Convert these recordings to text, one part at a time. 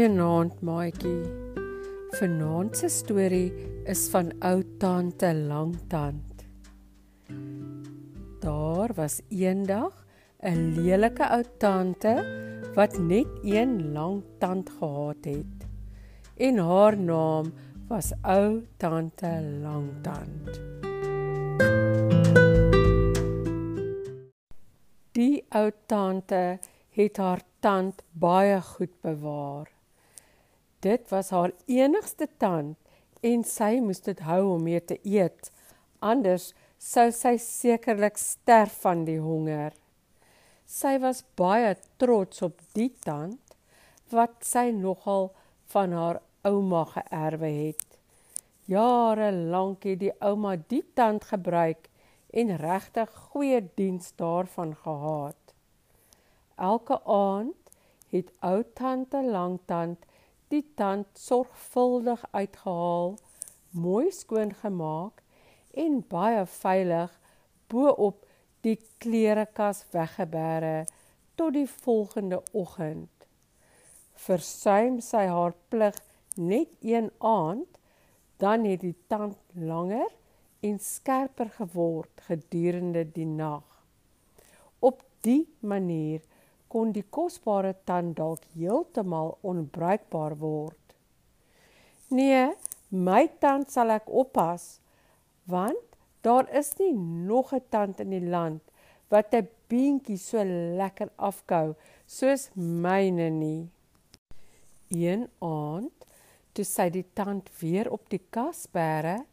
Goeienaand maatjie. Vanaand se storie is van ou tante Langtand. Daar was eendag 'n lelike ou tante wat net een lang tand gehad het. En haar naam was ou tante Langtand. Die ou tante het haar tand baie goed bewaar. Dit was haar enigste tand en sy moes dit hou om mee te eet. Anders sou sy sekerlik sterf van die honger. Sy was baie trots op die tand wat sy nogal van haar ouma geërwe het. Jare lank het die ouma die tand gebruik en regtig goeie diens daarvan gehad. Elke aand het ou tante Langtand die tand sorgvuldig uitgehaal, mooi skoon gemaak en baie veilig bo-op die klerekas weggebêre tot die volgende oggend. Versuim sy haar plig net een aand, dan het die tand langer en skerper geword gedurende die nag. Op die manier kon die kosbare tand dalk heeltemal onbruikbaar word. Nee, my tand sal ek oppas, want daar is nie nog 'n tand in die land wat 'n beentjie so lekker afkou soos myne nie. Een aand, toe sy die tand weer op die kas bære,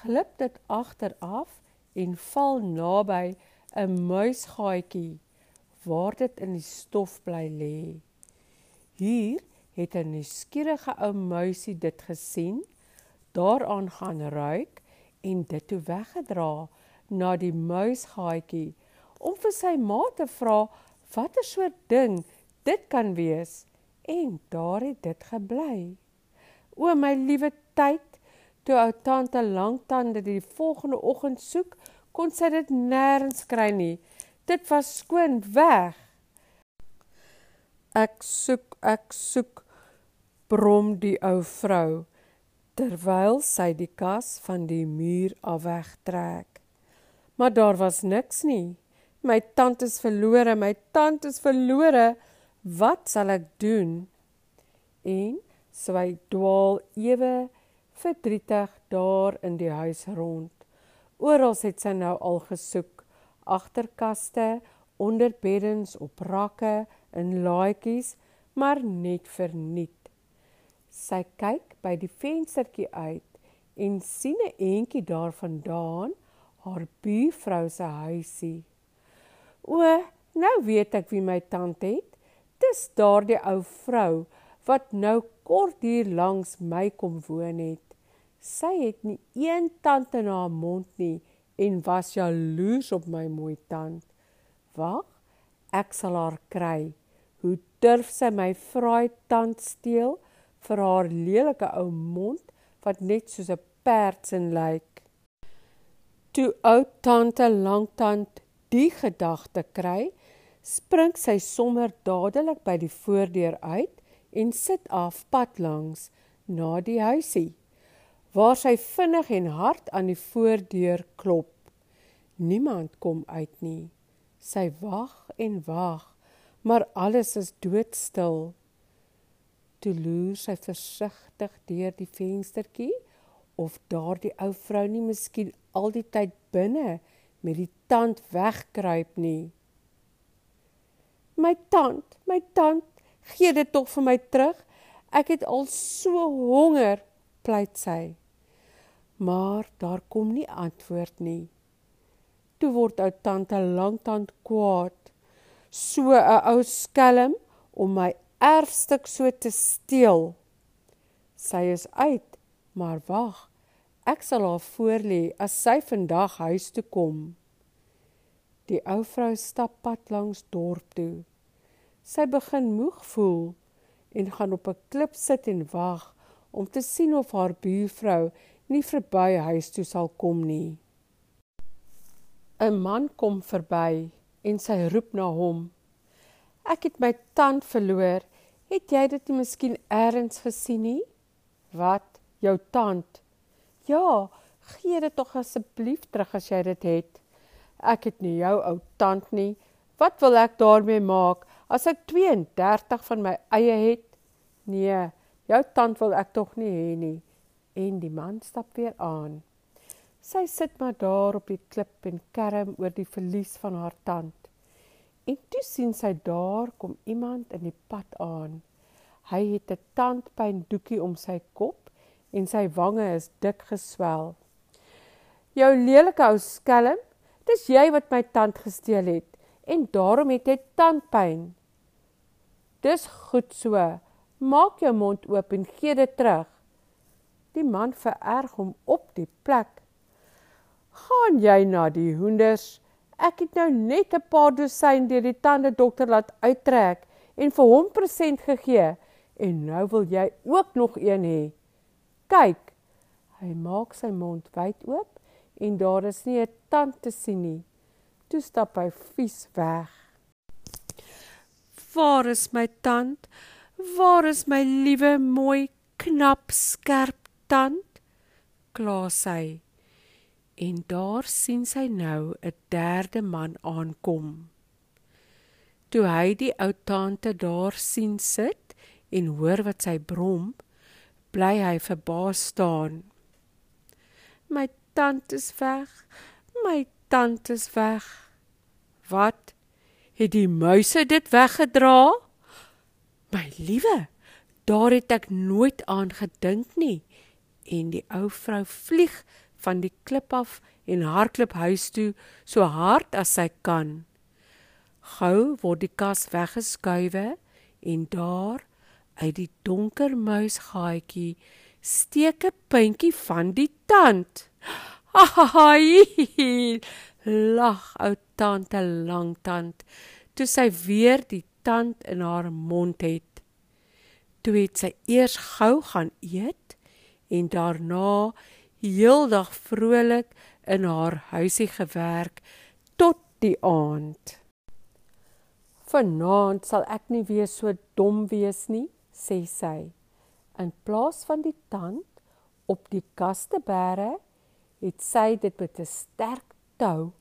glip dit agteraf en val naby 'n muisgaatjie waar dit in die stof bly lê. Hier het 'n nuuskierige ou muisie dit gesien, daaraan gaan ruik en dit toe weggedra na die muisgaatjie om vir sy ma te vra watter soort ding dit kan wees en daar het dit gebly. O my liewe tyd, toe ou tante Langtande die volgende oggend soek, kon sy dit nêrens kry nie. Dit was skoon weg. Ek soek, ek soek, brom die ou vrou terwyl sy die kas van die muur af wegtrek. Maar daar was niks nie. My tand is verlore, my tand is verlore. Wat sal ek doen? En sy dwaal ewe verdrietig daar in die huis rond. Oral het sy nou al gesoek agterkaste, onder beddens, op rakke, in laaitjies, maar net verniet. Sy kyk by die venstertjie uit en sien 'n entjie daarvandaan haar buurvrou se huisie. O, nou weet ek wie my tante het. Dis daardie ou vrou wat nou kort hier langs my kom woon het. Sy het nie een tand in haar mond nie en was jaloers op my mooi tand. Wag, ek sal haar kry. Hoe durf sy my fraai tand steel vir haar lelike ou mond wat net soos 'n perd se lyk. Toe ou tante Langtand die gedagte kry, spring sy sommer dadelik by die voordeur uit en sit af pad langs na die huisie waar sy vinnig en hard aan die voordeur klop. Niemand kom uit nie. Sy wag en wag, maar alles is doodstil. Toe loer sy versigtig deur die venstertjie of daardie ou vrou nie miskien al die tyd binne met die tand wegkruip nie. My tand, my tand, gee dit tog vir my terug. Ek het al so honger, pleit sy maar daar kom nie antwoord nie. Toe word ou tante Langtand kwaad. So 'n ou skelm om my erfstuk so te steel. Sy is uit, maar wag. Ek sal haar voorlê as sy vandag huis toe kom. Die ou vrou stap pad langs dorp toe. Sy begin moeg voel en gaan op 'n klip sit en wag om te sien of haar buurvrou nie verby huis toe sal kom nie. 'n Man kom verby en sy roep na hom. Ek het my tand verloor Het jy dit nie miskien eers gesien nie? Wat? Jou tand? Ja, gee dit tog asseblief terug as jy dit het. Ek het nie jou ou tand nie. Wat wil ek daarmee maak as ek 32 van my eie het? Nee, jou tand wil ek tog nie hê nie. En die man stap weer aan. Sy sit maar daar op die klip en kerm oor die verlies van haar tand. En toe sien sy daar kom iemand in die pad aan. Hy het 'n tandpyndoekie om sy kop en sy wange is dik geswel. Jou lelike ou skelm, dis jy wat my tand gesteel het en daarom het jy tandpyn. Dis goed so. Maak jou mond oop en gee dit terug. Die man vererg hom op die plek gaan jy na die hoenders? Ek het nou net 'n paar dosyn deur die tande dokter laat uittrek en vir hom present gegee en nou wil jy ook nog een hê. Kyk, hy maak sy mond wyd oop en daar is nie 'n tand te sien nie. Toe stap hy vies weg. Waar is my tand? Waar is my liewe mooi knap skerp tand? Kla sy en daar sien sy nou 'n derde man aankom. Toe hy die ou tante daar sien sit en hoor wat sy brom, bly hy verbaas staan. My tante is weg. My tante is weg. Wat? Het die muise dit weggedra? My liewe, daar het ek nooit aan gedink nie. En die ou vrou vlieg van die klip af en hardloop huis toe so hard as sy kan. Gou word die kas weggeskuiwe en daar uit die donker muisgaatjie steek 'n puntjie van die tand. Ai! Lag ou tante Langtand toe sy weer die tand in haar mond het. Toe het sy eers gou gaan eet en daarna heeldag vrolik in haar huisie gewerk tot die aand. Vanaand sal ek nie weer so dom wees nie, sê sy. In plaas van die tand op die kaste bære, het sy dit met 'n sterk tou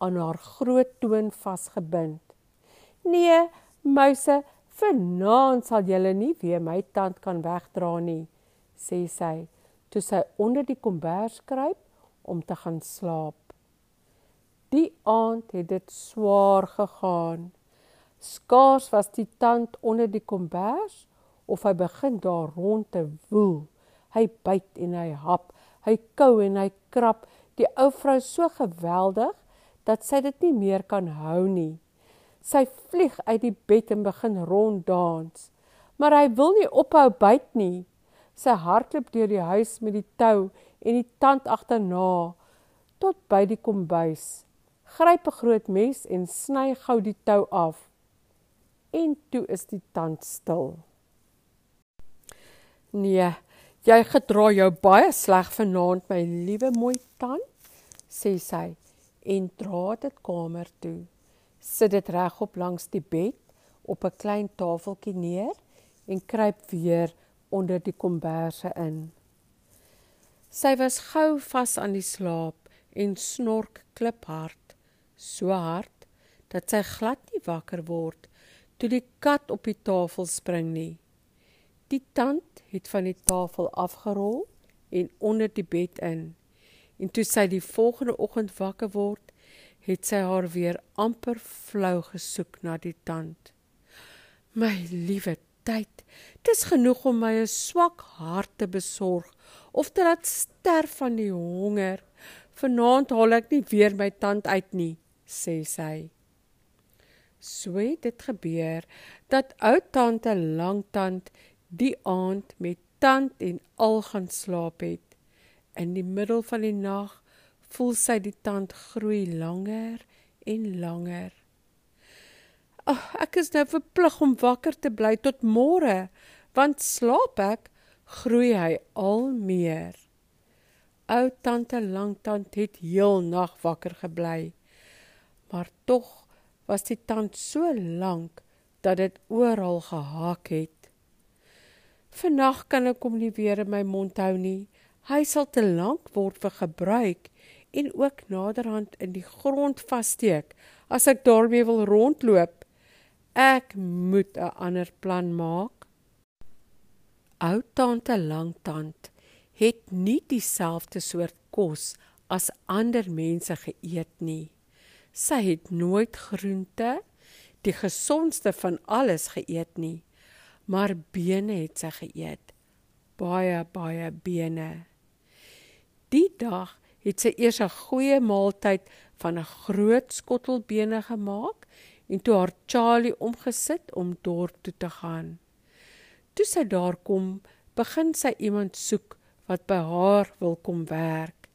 aan haar groot toon vasgebind. Nee, muise, vanaand sal julle nie weer my tand kan wegdra nie, sê sy toe sy onder die kombers kruip om te gaan slaap. Die aand het dit swaar gegaan. Skaars was die tand onder die kombers of hy begin daar rond te woel. Hy byt en hy hap, hy kou en hy krap. Die ou vrou so geweldig dat sy dit nie meer kan hou nie. Sy vlieg uit die bed en begin ronddans. Maar hy wil nie ophou byt nie. Sy hardloop deur die huis met die tou en die tand agterna tot by die kombuis. Gryp 'n groot mes en sny gou die tou af. En toe is die tand stil. Nee, jy gedra jou baie sleg vanaand, my liewe mooi tand, sê sy en dra dit kamer toe. Sit dit regop langs die bed op 'n klein tafeltjie neer en kruip weer onder die komberse in. Sy was gou vas aan die slaap en snork kliphard, so hard dat sy glad nie wakker word toe die kat op die tafel spring nie. Die tand het van die tafel afgerol en onder die bed in. En toe sy die volgende oggend wakker word, het sy haar weer amper flou gesoek na die tand. My liewe tyd. Dis genoeg om my 'n swak hart te besorg of te laat sterf van die honger. Vanaand haal ek nie weer my tand uit nie, sê sy. So het dit gebeur dat ou tante Langtand die aand met tand en al gaan slaap het. In die middel van die nag voel sy die tand groei langer en langer. Oh, ek is nou verplig om wakker te bly tot môre, want slaap ek, groei hy al meer. Ou tante Langtand het heel nag wakker gebly. Maar tog was die tand so lank dat dit oral gehaak het. Vannag kan ek hom nie weer in my mond hou nie. Hy sal te lank word vir gebruik en ook naderhand in die grond vassteek as ek daarmee wil rondloop. Ek moet 'n ander plan maak. Ou tante Langtand het nie dieselfde soort kos as ander mense geëet nie. Sy het nooit groente, die gesondste van alles geëet nie, maar bene het sy geëet. Baie baie bene. Die dag het sy eers 'n goeie maaltyd van 'n groot skottel bene gemaak en toe haar Charlie omgesit om dorp toe te gaan. Toe sy daar kom, begin sy iemand soek wat by haar wil kom werk.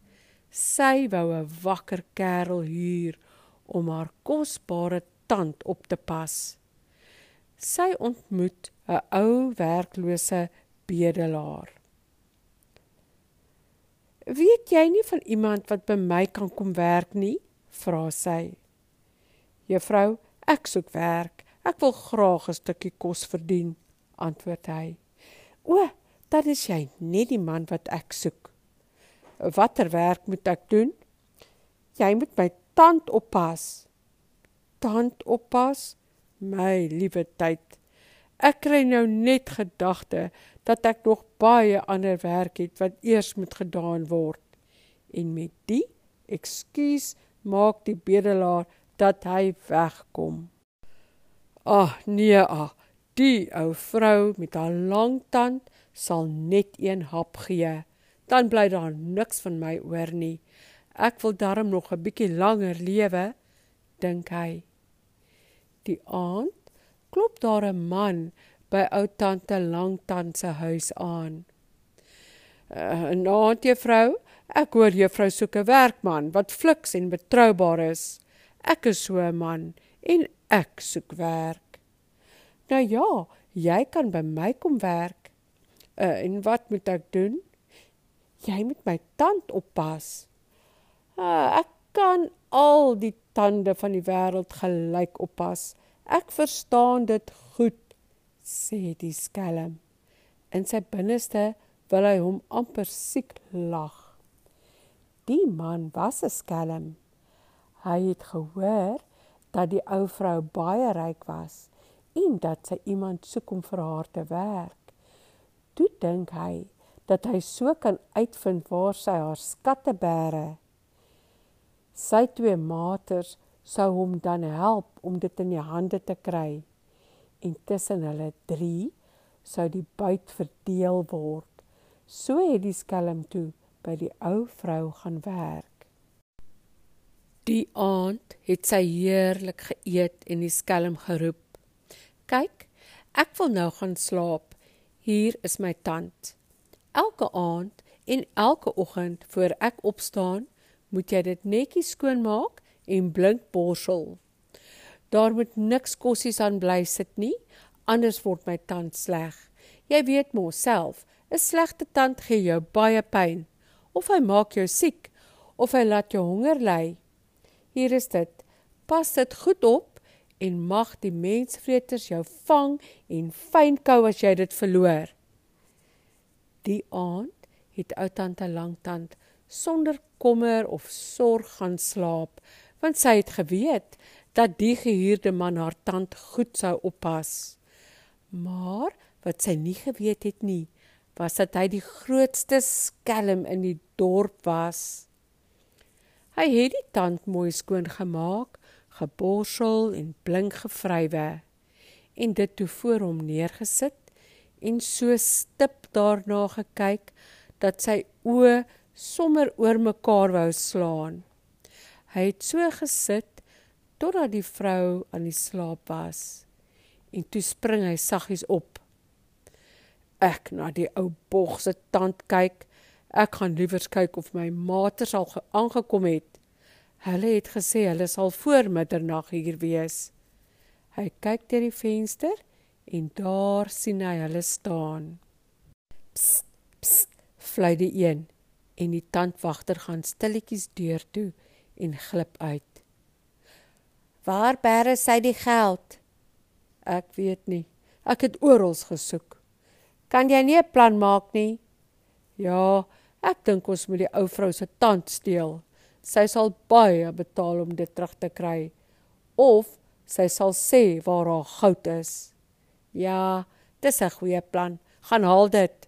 Sy wou 'n wakker kerel huur om haar kosbare tand op te pas. Sy ontmoet 'n ou werklose bedelaar. "Weet jy nie van iemand wat by my kan kom werk nie?" vra sy. "Juffrou, ek soek werk. Ek wil graag 'n stukkie kos verdien," antwoord hy. "O, dan is jy net die man wat ek soek. Watter werk moet ek doen?" "Jy moet my tand oppas." tand oppas? My liewe tyd. Ek kry nou net gedagte dat ek nog baie ander werk het wat eers moet gedaan word. En met die ekskuus maak die bedelaar dat hy wegkom. Ag nee, ag, die ou vrou met haar lang tand sal net een hap gee. Dan bly daar niks van my oor nie. Ek wil darm nog 'n bietjie langer lewe, dink hy. Die aand klop daar 'n man by ou tante Langtand se huis aan. Uh, eh, "Nou, juffrou, ek hoor juffrou soek 'n werkman wat fliks en betroubaar is. Ek is so 'n man en ek soek werk." "Nou ja, jy kan by my kom werk." Uh, "En wat moet ek doen?" "Jy moet my tand oppas." Uh, "Ek kan al die tande van die wêreld gelyk oppas. Ek verstaan dit goed, sê die skelm. In sy binneste wil hy hom amper siek lag. Die man was 'n skelm. Hy het gehoor dat die ou vrou baie ryk was en dat sy iemand soek om vir haar te werk. Toe dink hy dat hy so kan uitvind waar sy haar skatte bære. Sy twee maters sou hom dan help om dit in die hande te kry. En tussen hulle drie sou die buit verdeel word. So het die skelm toe by die ou vrou gaan werk. Die aand het sy heerlik geëet en die skelm geroep. Kyk, ek wil nou gaan slaap. Hier is my tand. Elke aand en elke oggend voor ek opstaan, moet jy dit netjies skoonmaak en blink borsel. Daar moet niks kossies aan bly sit nie, anders word my tand sleg. Jy weet mos self, 'n slegte tand gee jou baie pyn of hy maak jou siek of hy laat jou honger ly. Hier is dit. Pas dit goed op en mag die mensvreters jou vang en fyn kou as jy dit verloor. Die aand het ou tante Langtand sonder kommer of sorg gaan slaap, want sy het geweet dat die gehuurde man haar tand goed sou oppas. Maar wat sy nie geweet het nie, was dat hy die grootste skelm in die dorp was. Hy het die tand mooi skoon gemaak, geborsel en blink gevrywe en dit toe voor hom neergesit en so stip daarna gekyk dat sy oë sommer oor mekaar wou slaan. Hy het so gesit totdat die vrou aan die slaap was en toe spring hy saggies op. Ek na die ou bog se tand kyk. Ek gaan liewer kyk of my maters al aangekom het. Hulle het gesê hulle sal voor middernag hier wees. Hy kyk deur die venster en daar sien hy hulle staan. Psst, psst, fluit die een en die tandwagter gaan stilletjies deur toe en glip uit. Waar bære sy die geld? Ek weet nie. Ek het oral gesoek. Kan jy nie 'n plan maak nie? Ja, ek dink ons moet die ou vrou se tand steel. Sy sal baie betaal om dit terug te kry. Of sy sal sê waar haar goud is. Ja, dis 'n goeie plan. Gaan haal dit.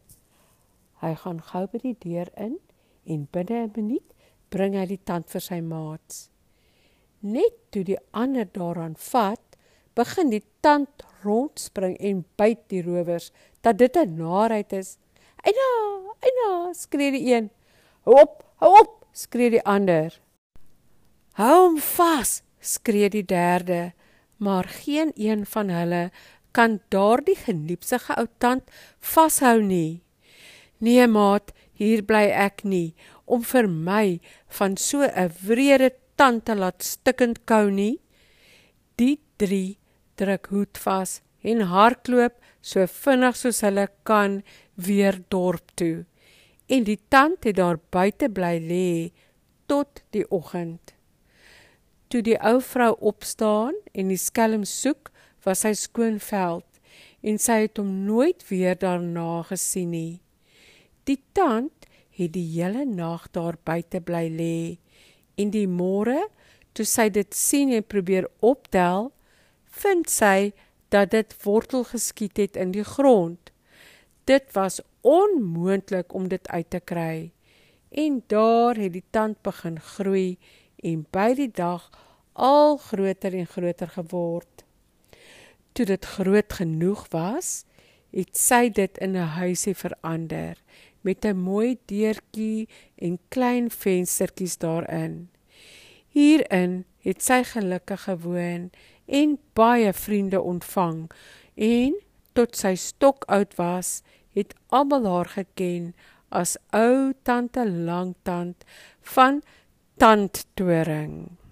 Hy gaan gou by die deur in en binne 'n minuut bring hy die tand vir sy maats. Net toe die ander daaraan vat, begin die tand rondspring en byt die rowers dat dit 'n narheid is. "Eina, eina!" skree die een. "Hou op, hou op!" skree die ander. "Hou hom vas!" skree die derde, maar geen een van hulle kan daardie geniepsige ou tand vashou nie. "Nee, maat, hier bly ek nie om vir my van so 'n wrede tand te laat stikkend kou nie." Die 3 druk hoed vas en hardloop so vinnig soos hulle kan weer dorp toe. En die tand het daar buite bly lê tot die oggend. Toe die ou vrou opstaan en die skelm soek, was hy skoonveld en sy het hom nooit weer daarna gesien nie. Die tand het die hele nag daar buite bly lê en die môre toe sy dit sien en probeer optel, vind sy dat dit wortel geskiet het in die grond. Dit was onmoontlik om dit uit te kry. En daar het die tand begin groei en by die dag al groter en groter geword. Toe dit groot genoeg was, het sy dit in 'n huisie verander met 'n mooi deurtjie en klein venstertjies daarin. Hierin het sy gelukkig gewoon en baie vriende ontvang en tot sy stok oud was, het almal haar geken as ou tante Langtand van Tandtoring.